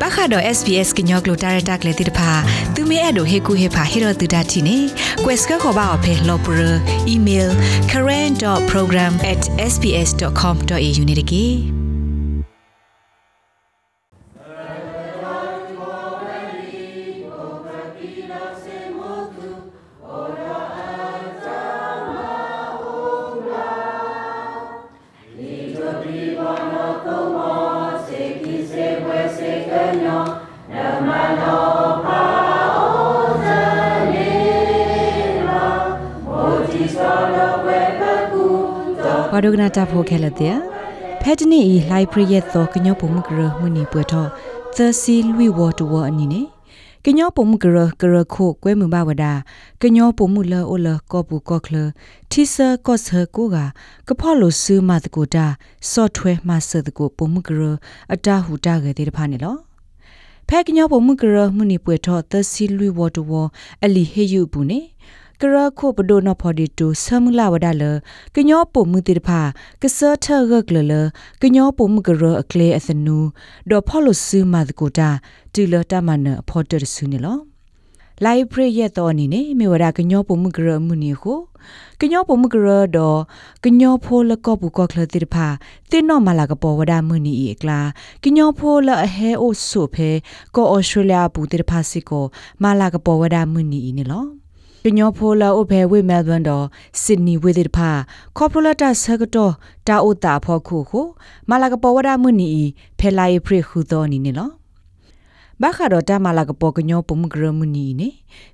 ပခါတော့ SPS ကညောကလိုတာရတာကလေးတိတဖာသူမဲအဲ့တို့ဟေကူဟေဖာဟေရတူဒတ်တီနေ quest ကခေါ်ပါအဖေလော်ပရ email current.program@sps.com.au နေတကေ ဘာဒိုဂနာတာဖိုခဲလတဲ့ဖက်တနီဤလိုက်ပရိယက်သောကညောပုံမကရမနီပွေတော့သစီလူဝတ်တော်အနီနေကညောပုံမကရကရခိုကွဲမှုဘဝဒကညောပုံမှုလောအိုလကောပူကောခလတီဆာကော့ဆာကိုကကဖော်လိုဆူမတ်ကိုတာဆော့ထွဲမဆတ်ကိုပုံမကရအတာဟူတာခဲ့တဲ့ဖာနေလောဖဲကညောပုံမကရမနီပွေတော့သစီလူဝတ်တော်အလီဟေယူဘူးနေ ကရခုပဒိုနဖော်ဒီတူဆမ်လာဝဒါလကညောပုံမှုတိတဖာကဆာထရကလလကညောပုံမှုကရအကလေအစနူဒေါ်ဖော်လဆူမတ်ကိုတာတီလတမနဖော်တရဆူနေလောလိုက်ပရိရက်တော်အနေနဲ့မြေဝရကညောပုံမှုကရမှုနေကိုကညောပုံမှုကရတော့ကညောဖိုးလကော့ဘူးကော့ကလတိတဖာတင်းတော့မလာကပေါ်ဝဒမှုနေဤကလာကညောဖိုးလအဟဲအိုဆုဖဲကောဩစတြေးလျဘူးတိတဖာစီကိုမလာကပေါ်ဝဒမှုနေဤနေ လောပညောဖိုလာအိုဘဲဝိမဲလ်ဘန်တော့စစ်နီဝေဒီဖာကော်ပိုလတာဆကတော့တာအိုတာဖောခုခုမလာကပေါ်ဝဒမှုနီဖဲလိုက်ဖရခုတော်နီနေလောဘာခါတော့တမလာကပေါ်ကညောပုံမဂရမနီနေ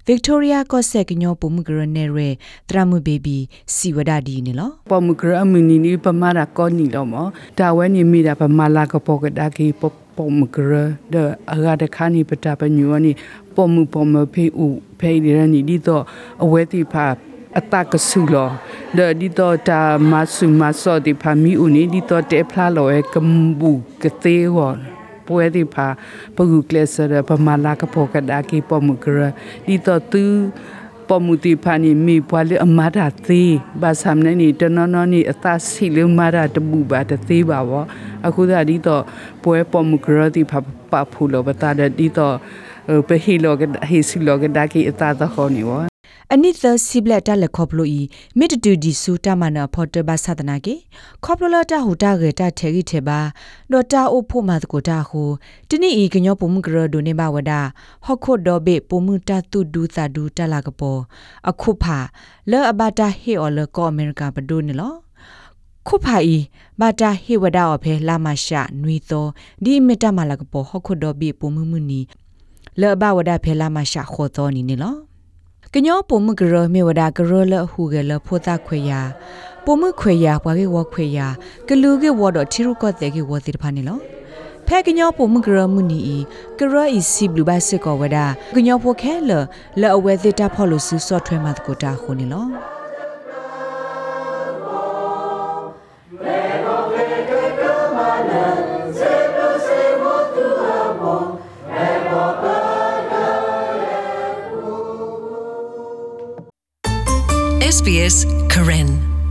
ဗစ်တိုးရီယာကော့ဆက်ကညောပုံမဂရနေရဲတရမှုဘေဘီစီဝဒဒီနေလောပမဂရမနီနီပမာရာကောနီလောမဒါဝဲနီမီဒါပမာလာကပေါ်ကဒါကီပပမဂရဒအဂါဒခါနီပတာပညူနီ ပမပမဖေဥဖေးရနီဒီတော့အဝဲတိဖာအတကဆူလောဒဒီတော့တာမဆူမဆောဒီဖာမီဦးနီဒီတော့တေဖလာလောအဲကမ်ဘူကသေးဝပွဲဒီဖာပဂုကလဆရပမာလာကပေါ်ကဒါကီပမဂရဒီတော့သူပမှုတိဖာနီမိပွားလေအမတာသေးဘာဆမ်နေနီတနော်နော်နီအသစီလေမတာတပူပါတသေးပါဘောအခုဒါဒီတော့ပွဲပမှုဂရတိဖာပဖူလောပတာဒီတော့ ပဟီလောကဟီစီလောကဒါကီအသသခေါနီဝအနိသစီဘလက်တလက်ခေါပလိုဤမစ်တူဒီဆူတမနာဖော်တဘသဒနာကေခေါပလိုလာတဟူတာကေတထေရီထေဘာဒေါ်တာအိုဖို့မတ်ကိုတာဟူတနိဤကညောပုံမကရဒိုနေဘဝဒဟခုဒေါ်ဘေပုံမတတုဒူသာဒူတလာကပေါ်အခုဖာလောအဘတာဟေအော်လကောအမေရိကဘဒိုနေလောခုဖာဤဘာတာဟေဝဒါအဖေလာမရှာနွီသောဒီမီတာမလာကပေါ်ဟခုဒေါ်ဘေပုံမမှုနီ လောဘဝဒါဖေလာမရှာခေါ်တော်နီနေလောကညောပုံမကရမေဝဒကရလဟုကလဖိုတာခွေယာပုံမခွေယာဘွားကေဝခွေယာကလူကေဝဒထီရုကတဲ့ကေဝတိဖာနေလောဖဲကညောပုံမကရမှုနီကရအီစီဘလူဘတ်စကောဝဒကညောဖိုခဲလလအဝဲသစ်တာဖော်လို့ဆူဆော့ထွဲမှာတကိုတာခုနေလော SBS Karen